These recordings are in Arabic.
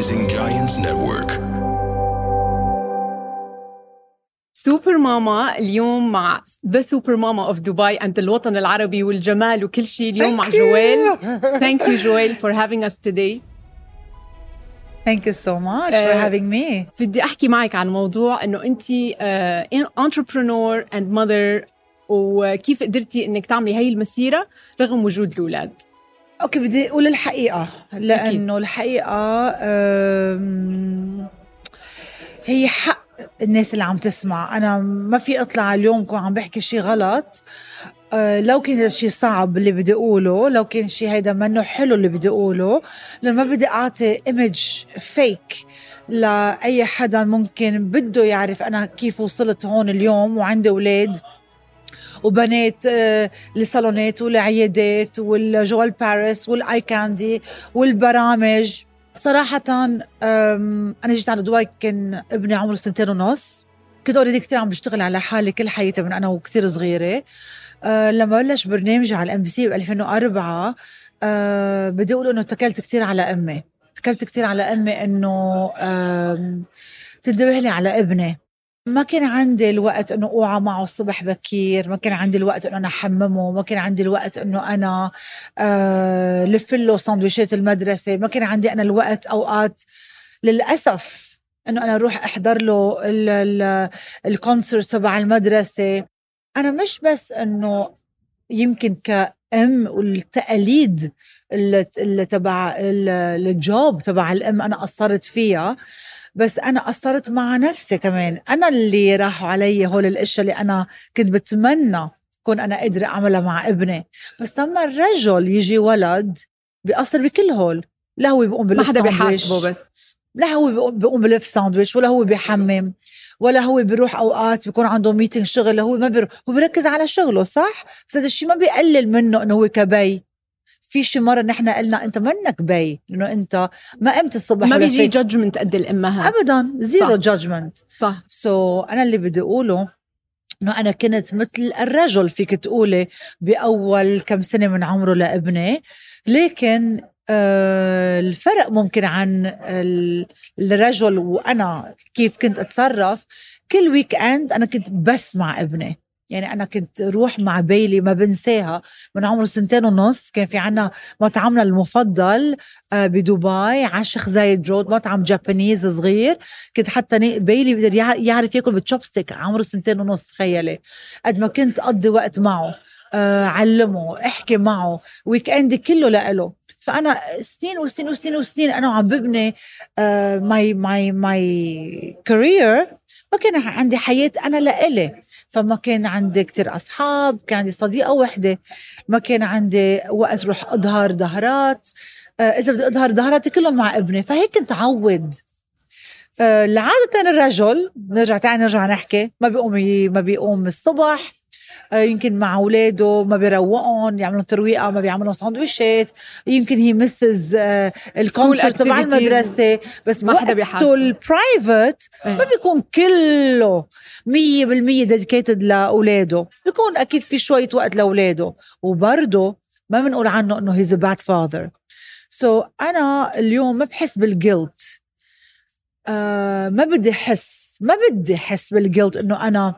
Rising Giants Network. super mama اليوم مع the super mama of دبي and الوطن العربي والجمال وكل شيء اليوم مع جويل thank you جويل for having us today Thank you so much for Uh, having me. بدي أحكي معك عن موضوع إنه أنت entrepreneur and mother وكيف قدرتي إنك تعملي هاي المسيرة رغم وجود الأولاد أوكي بدي أقول الحقيقة. لأنه الحقيقة أم، هي حق الناس اللي عم تسمع. أنا ما في أطلع اليوم كون عم بحكي شيء غلط. أه، لو كان شيء صعب اللي بدي أقوله لو كان شيء هيدا منه حلو اللي بدي أقوله لأن ما بدي أعطي إيمج فيك لأي حدا ممكن بده يعرف أنا كيف وصلت هون اليوم وعندي أولاد. وبنات آه، لصالونات والعيادات وال Joelle Paris وال Eye Candy والبرامج. صراحة أنا جيت على دبي كان ابني عمره سنتين ونص. كنت already كثير عم بشتغل على حالي كل حياتي من أنا وكثير صغيرة. أه لما بلش برنامجي على ال MBC ب 2004 أه بدي أقول إنه اتكلت كثير على أمي. اتكلت كثير على أمي إنه تنتبه لي على ابني. ما كان عندي الوقت إنه أوعى معه الصبح بكير ما كان عندي الوقت إنه أنا أحممه ما كان عندي الوقت إنه أنا آه لف له سندويشات المدرسة ما كان عندي أنا الوقت أوقات للأسف إنه أنا أروح أحضر له ال- ال- الكونسرت تبع المدرسة. أنا مش بس إنه يمكن كأم والتقاليد اللي تبع ال- الجوب تبع الأم أنا قصرت فيها بس أنا قصرت مع نفسي كمان. أنا اللي راحوا علي هول الأشياء اللي أنا كنت بتمنى كون أنا قادره أعملها مع ابني. بس لما الرجل يجي ولد بيقصر بكل هول. لا هو بيقوم ما بلف حدا بيحاسبه بس. لا هو بيقوم- بلف ساندويش ولا هو بيحمم ولا هو بيروح أوقات بيكون عنده meeting شغل هو ما بيروح هو بيركز على شغله صح؟ بس هذا الشيء ما بيقلل منه إنه هو كبي. في شي مرة نحن قلنا أنت منك بي انه أنت ما قمت الصبح ما بيجي judgment قد الأمهات. ابدا zero. judgment صح. so so, أنا اللي بدي أقوله إنه أنا كنت مثل الرجل فيك تقولي بأول كم سنة من عمره لابني لكن آه الفرق ممكن عن ال- الرجل وأنا كيف كنت أتصرف. كل weekend أنا كنت بس مع ابني. يعني أنا كنت روح مع بيلي ما بنساها من عمره سنتين ونص. كان في عنا مطعمنا المفضل آه، بدبي على الشيخ زايد Road مطعم Japanese صغير. كنت حتى بيلي بيقدر يع- يعرف ياكل بال chopstick عمره سنتين ونص تخيلي. قد ما كنت أقضي وقت معه آه، علمه أحكي معه weekend ي كله لإله. فأنا سنين وسنين وسنين وسنين أنا عم ببني my my my career ما كان عندي حياة أنا لإلي. فما كان عندي كتير أصحاب كان عندي صديقة وحدة. ما كان عندي وقت روح أظهر ظهرات. آه، إذا بدي أظهر ظهراتي كلهم مع ابني فهيك كنت عود آه، الرجل نرجع تاني نرجع نحكي. ما بيقوم ما بيقوم الصبح. يمكن مع اولاده ما بيروقهم يعملوا ترويقة ما بيعملوا سندويشات يمكن هي misses ال concert تبع. المدرسة بس ما حدا بيحاسبه. ال private ما. بيكون كله مية بالمية dedicated لأولاده بيكون أكيد في شوية وقت لأولاده وبرضه ما بنقول عنه إنه he's bad father so أنا اليوم ما بحس بال guilt آه ما بدي أحس ما بدي أحس بال guilt إنه أنا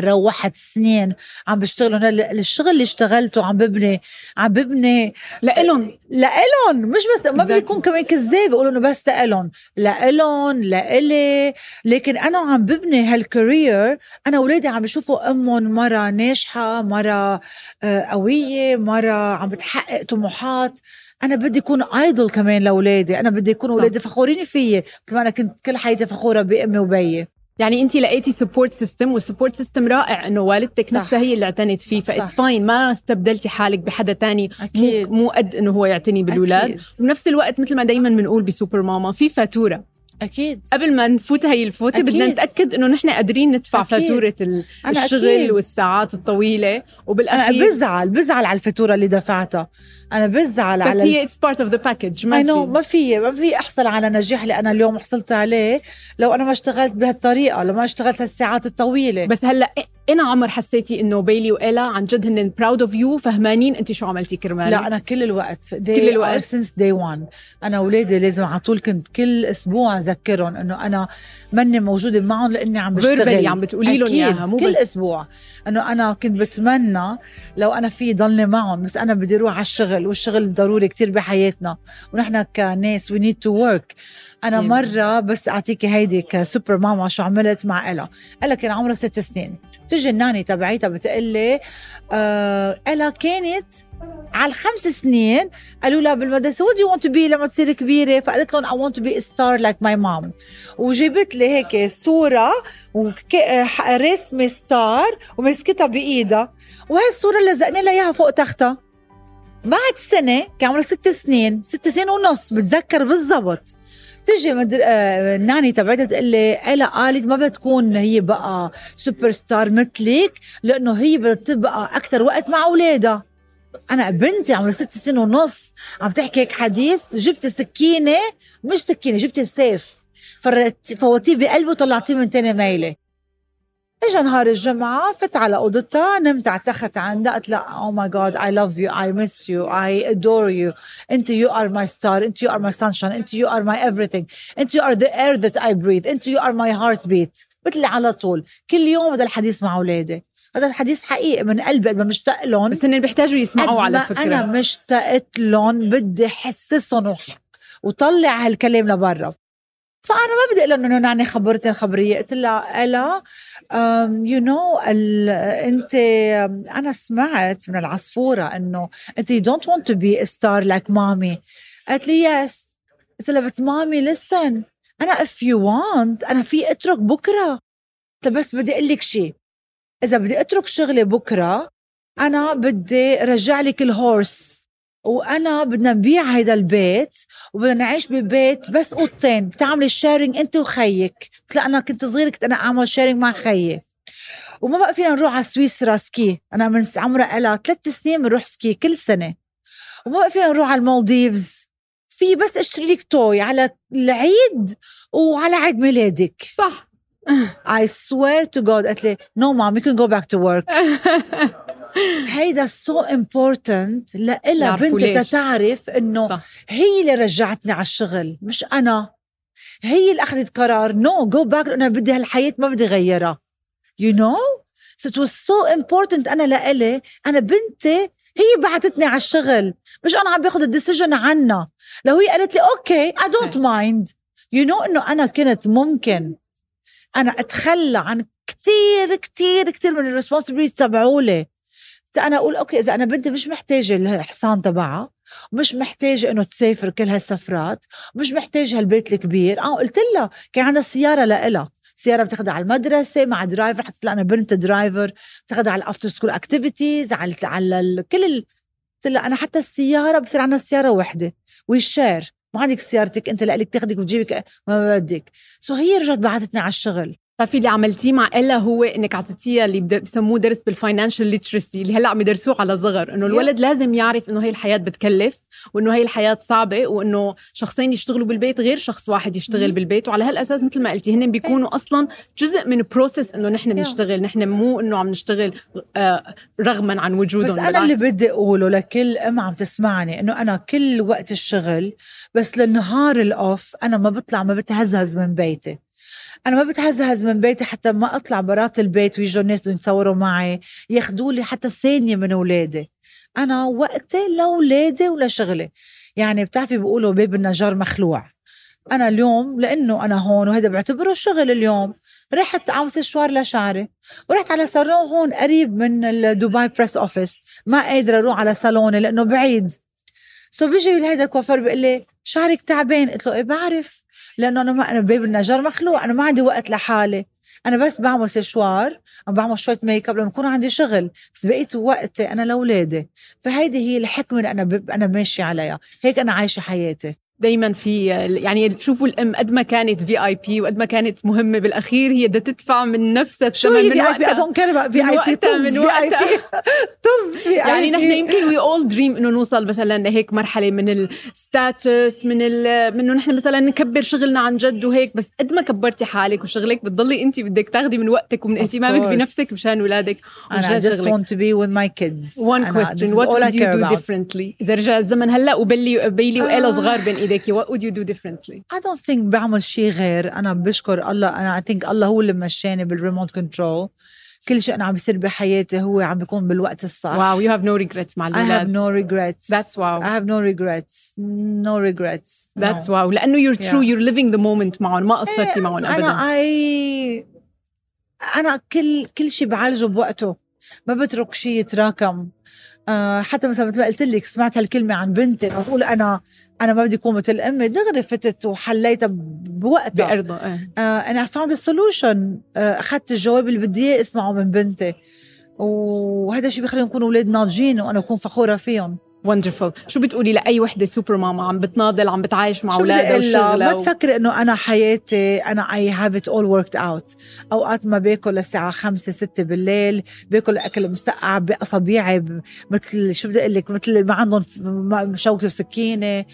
روحت سنين عم بشتغل هلا الشغل اللي اشتغلته عم ببني عم ببني لإلهم. لإلهم. مش بس ما بدي. يكون كمان كذاب بيقولوا إنه بس لإلهم. لإلهم لإلي. لكن أنا عم ببني هال career أنا أولادي عم بشوفوا أمهم مرة ناجحة مرة آه، قوية مرة عم بتحقق طموحات. أنا بدي أكون idol كمان لأولادي. أنا بدي يكون. أولادي فخورين فيي. كمان أنا كنت كل حياتي فخورة بأمي وبيي يعني انت لقيتي support system وال support system رائع انه والدتك. نفسها هي اللي اعتنت فيه صح. ف it's fine ما استبدلتي حالك بحدا تاني مو أكيد مو قد إنه هو يعتني بالأولاد أكيد. وبنفس الوقت مثل ما دايما بنقول بسوبر ماما في فاتورة أكيد. قبل ما نفوت هي الفوته. بدنا نتأكد إنه نحن قادرين ندفع أكيد. فاتورة ال- أنا الشغل أكيد. والساعات الطويلة. أنا وبالاخير بزعل بزعل على الفاتورة اللي دفعتها. أنا بزعل بس على هي it's part of the package ما في. ما في ما في أحصل على نجاح اللي أنا اليوم حصلت عليه. لو أنا ما اشتغلت بهالطريقة لو ما اشتغلت هالساعات الطويلة. بس هلأ أنا عمر حسيتي إنه بيلي وإلا؟ عن جد هن proud of you فهمانين انت شو عملتي كرمال؟ لا أنا كل الوقت كل الوقت. since day one. أنا اولادي لازم على طول كنت كل أسبوع أذكرهم إنه أنا ماني موجودة معهم لأني عم بشتغل. عم بتقولي لهم اياها مو كل بس. أسبوع. إنه أنا كنت بتمنى لو أنا في ضلني معهم بس أنا بدي أروح على الشغل والشغل ضروري كتير بحياتنا. ونحن كناس we need to work أنا مرة بس أعطيكي هيدي كسوبر ماما شو عملت مع إلا. إلا كان عمرها ست سنين. تجي ال nanny تبعيتها بتقول لي آه إلا كانت على الخمس سنين قالوا لها بالمدرسة what you want to be لما تصير كبيرة؟ فقالت لهم I want to be star like my mom وجابت لي هيك صورة ورسمه star ومسكتها بإيدها. وهي الصورة اللي لزقنا لها إياها فوق تختها. بعد سنة كان عمرها ست سنين ست سنين ونص بتذكر بالضبط. تجي مدر... آه تبعتها تقول لي إلا قالت ما بدها تكون هي بقى super star مثلك لأنه هي بدها تبقى أكثر وقت مع أولادها. أنا بنتي عمرها ست سنين ونص عم تحكي هيك حديث جبت سكينة مش سكينة جبت سيف. فوتيه بقلبه وطلعتيه من تاني ميلة. اجى نهار الجمعة فت على أوضتها نمت على التخت عندها قلت لها oh my God I love you I miss you I adore you أنت you are my star أنت you are my sunshine أنت you are my everything. أنت you are the air that I breathe أنت you are my heartbeat قلت على طول كل يوم هذا الحديث مع أولادي. هذا الحديث حقيقي من قلبي ما مشتاق لهم. بس هن بيحتاجوا يسمعوا على فكرة. أنا مشتقت لهم بدي أحسسهم وطلع هالكلام لبرا. فأنا ما بدي أقول إنه nanny خبرتني خبريه قلت لها إلا you know أنت أنا سمعت من العصفورة إنه أنت don't want to be star like mommy قالت لي yes قلت لها بس mommy listen أنا if you want أنا في أترك بكرة. بس بدي أقول لك شيء إذا بدي أترك شغلي بكرة أنا بدي رجع لك ال horse وأنا بدنا نبيع هيدا البيت وبدنا نعيش ببيت بس أوضتين بتعملي sharing أنت وخيك. قلت أنا كنت صغيرة كنت أنا أعمل sharing مع خيي. وما بقى فينا نروح على سويسرا ski. أنا من عمرها لها ثلاث سنين بنروح ski كل سنة. وما بقى فينا نروح على المالديفز. في بس اشتري لك toy على العيد وعلى عيد ميلادك. صح. I swear to God قالت لي no mom you can go back to work. هيدا so important لإلها بنتي تتعرف إنه هي اللي رجعتني على الشغل مش أنا. هي اللي أخذت قرار no go back أنا بدي هالحياة ما بدي غيرها. you know so was so important أنا لإلي أنا بنتي هي بعتتني على الشغل مش أنا عم باخذ ال decision عنها. لو هي قالت لي okay I don't mind you know إنه أنا كنت ممكن. أنا أتخلى عن كتير كتير كتير من ال responsibility تبعولي. أنا أقول okay إذا أنا بنتي مش محتاجة الحصان تبعها ومش محتاجة إنه تسافر كل هالسفرات ومش محتاجة هالبيت الكبير. آه قلت لها كان عندها سيارة لإلها. سيارة بتاخذها على المدرسة مع driver حتى أنا بنت driver بتاخذها على ال after school activities على على كل ال... قلت لها أنا حتى السيارة بصير عندنا سيارة وحدة. و share ما عندك سيارتك أنت لك تاخذك وتجيبك ما بدك. so هي رجعت بعثتني على الشغل. بتعرفي اللي عملتيه مع إلا هو إنك اعطيتيها اللي بسموه درس بال financial literacy اللي هلأ عم يدرسوه على صغر إنه الولد لازم يعرف إنه هي الحياة بتكلف وإنه هي الحياة صعبة وإنه شخصين يشتغلوا بالبيت غير شخص واحد يشتغل بالبيت. وعلى هالأساس مثل ما قلتي هن بيكونوا أصلا جزء من بروسس إنه نحن بنشتغل نحن مو إنه عم نشتغل آه رغما عن وجودهم بس أنا اللي بدي أقوله لكل أم عم تسمعني إنه أنا كل وقت الشغل بس للنهار الأوف أنا ما بطلع ما بتهزهز من بيتي. أنا ما بتهزهز من بيتي حتى ما أطلع برات البيت ويجوا الناس يتصوروا معي ياخذوا لي حتى ثانية من أولادي. أنا وقتي لأولادي ولشغلي يعني بتعرفي بيقولوا باب النجار مخلوع. أنا اليوم لأنه أنا هون وهذا بعتبره شغل اليوم. رحت على أسشور شعري ورحت على صالون هون قريب من دبي press office ما قادرة أروح على صالوني لأنه بعيد. so بيجي هيدا الكوافير بيقول لي شعرك تعبان. قلت له إيه بعرف. لأنه أنا ما أنا باب النجار مخلوع أنا ما عندي وقت لحالي. أنا بس بعمل سيشوار عم بعمل شوية ميك اب لما يكون عندي شغل بس بقيت وقتي أنا لأولادي. فهيدي هي الحكمة اللي أنا. أنا ماشية عليها. هيك أنا عايشة حياتي. دايما في يعني شوفوا الأم قد ما كانت VIP وقد ما كانت مهمة بالأخير هي بدها تدفع من نفسها شو هي في اي بي؟ اي كير في اي بي طز اي بي طز في يعني نحن يمكن we all dream إنه نوصل مثلا لهيك مرحلة من ال status من ال من انه نحن مثلا نكبر شغلنا عن جد وهيك بس قد ما كبرتي حالك وشغلك بتضلي أنت بدك تاخذي من وقتك ومن اهتمامك بنفسك مشان اولادك ومشان I just want to be with my kids. One question. what would you do differently? إذا رجع الزمن هلأ وبيلي بيلي وإيلا صغار بين ايديكي what would you do differently? I don't think بعمل شيء غير أنا بشكر الله. أنا I think الله هو اللي مشاني بال remote control كل شيء أنا عم بيصير بحياتي هو عم بيكون بالوقت الصح. wow you have no regrets مع الولاد I have no regrets. That's wow. I have no regrets. No regrets. That's no. wow. لأنه you're true yeah. you're living the moment معهم. ما قصرتي معهم أبدا. أنا I أنا كل كل شيء بعالجه بوقته. ما بترك شيء يتراكم. آه حتى مثلا مثل ما قلت لك سمعت هالكلمة عن بنتي بقول أنا أنا ما بدي أكون مثل أمي. دغري فتت وحليتها بوقتها. بأرضه إيه. أنا found solution أخذت الجواب اللي بدي إياه اسمعه من بنتي. وهذا الشيء بيخليهم يكونوا أولاد ناضجين وأنا أكون فخورة فيهم. wonderful شو بتقولي لأي وحدة super mama عم بتناضل عم بتعايش مع أولادها وشغلها ما تفكري إنه أنا حياتي أنا I have it all worked out أوقات ما باكل للساعة 5 6 بالليل باكل أكل مسقع بأصابيعي مثل شو بدي أقول لك؟ مثل ما عندهم شوكه وسكينة.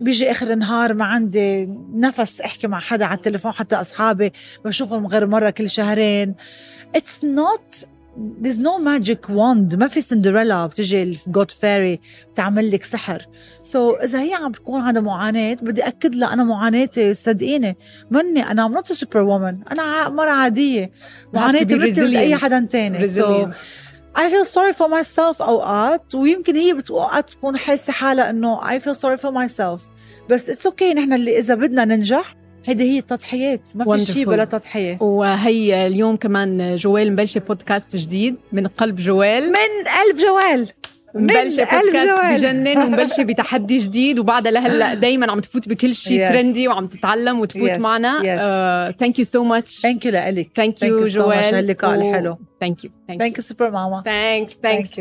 بيجي آخر النهار ما عندي نفس أحكي مع حدا على التليفون حتى أصحابي بشوفهم غير مرة كل شهرين. it's not there's no magic wand. ما في سندريلا بتجي ال good fairy بتعمل لك سحر. so so, إذا هي عم بتكون عندها معاناة بدي أكد لها أنا معاناتي صدقيني. مني أنا I'm not superwoman أنا مرا عادية. معاناتي مثل اي حدا تاني. So, I feel sorry for myself أوقات ويمكن هي اوقات بتكون حاسة حالها إنه I feel sorry for myself. بس it's okay okay. نحن اللي إذا بدنا ننجح هيدي هي التضحيات ما في شيء بلا تضحية. وهي اليوم كمان جوال مبلشة بودكاست جديد من قلب جوال. من قلب جوال. مبلشة بودكاست بجنن ومبلشة بتحدي جديد وبعدها لهلا دايما عم تفوت بكل شيء yes. trendy وعم تتعلم وتفوت yes. معنا. thank you so much thank you لك thank you جوال. هاللقاء الحلو. thank you thank you super mama thanks thanks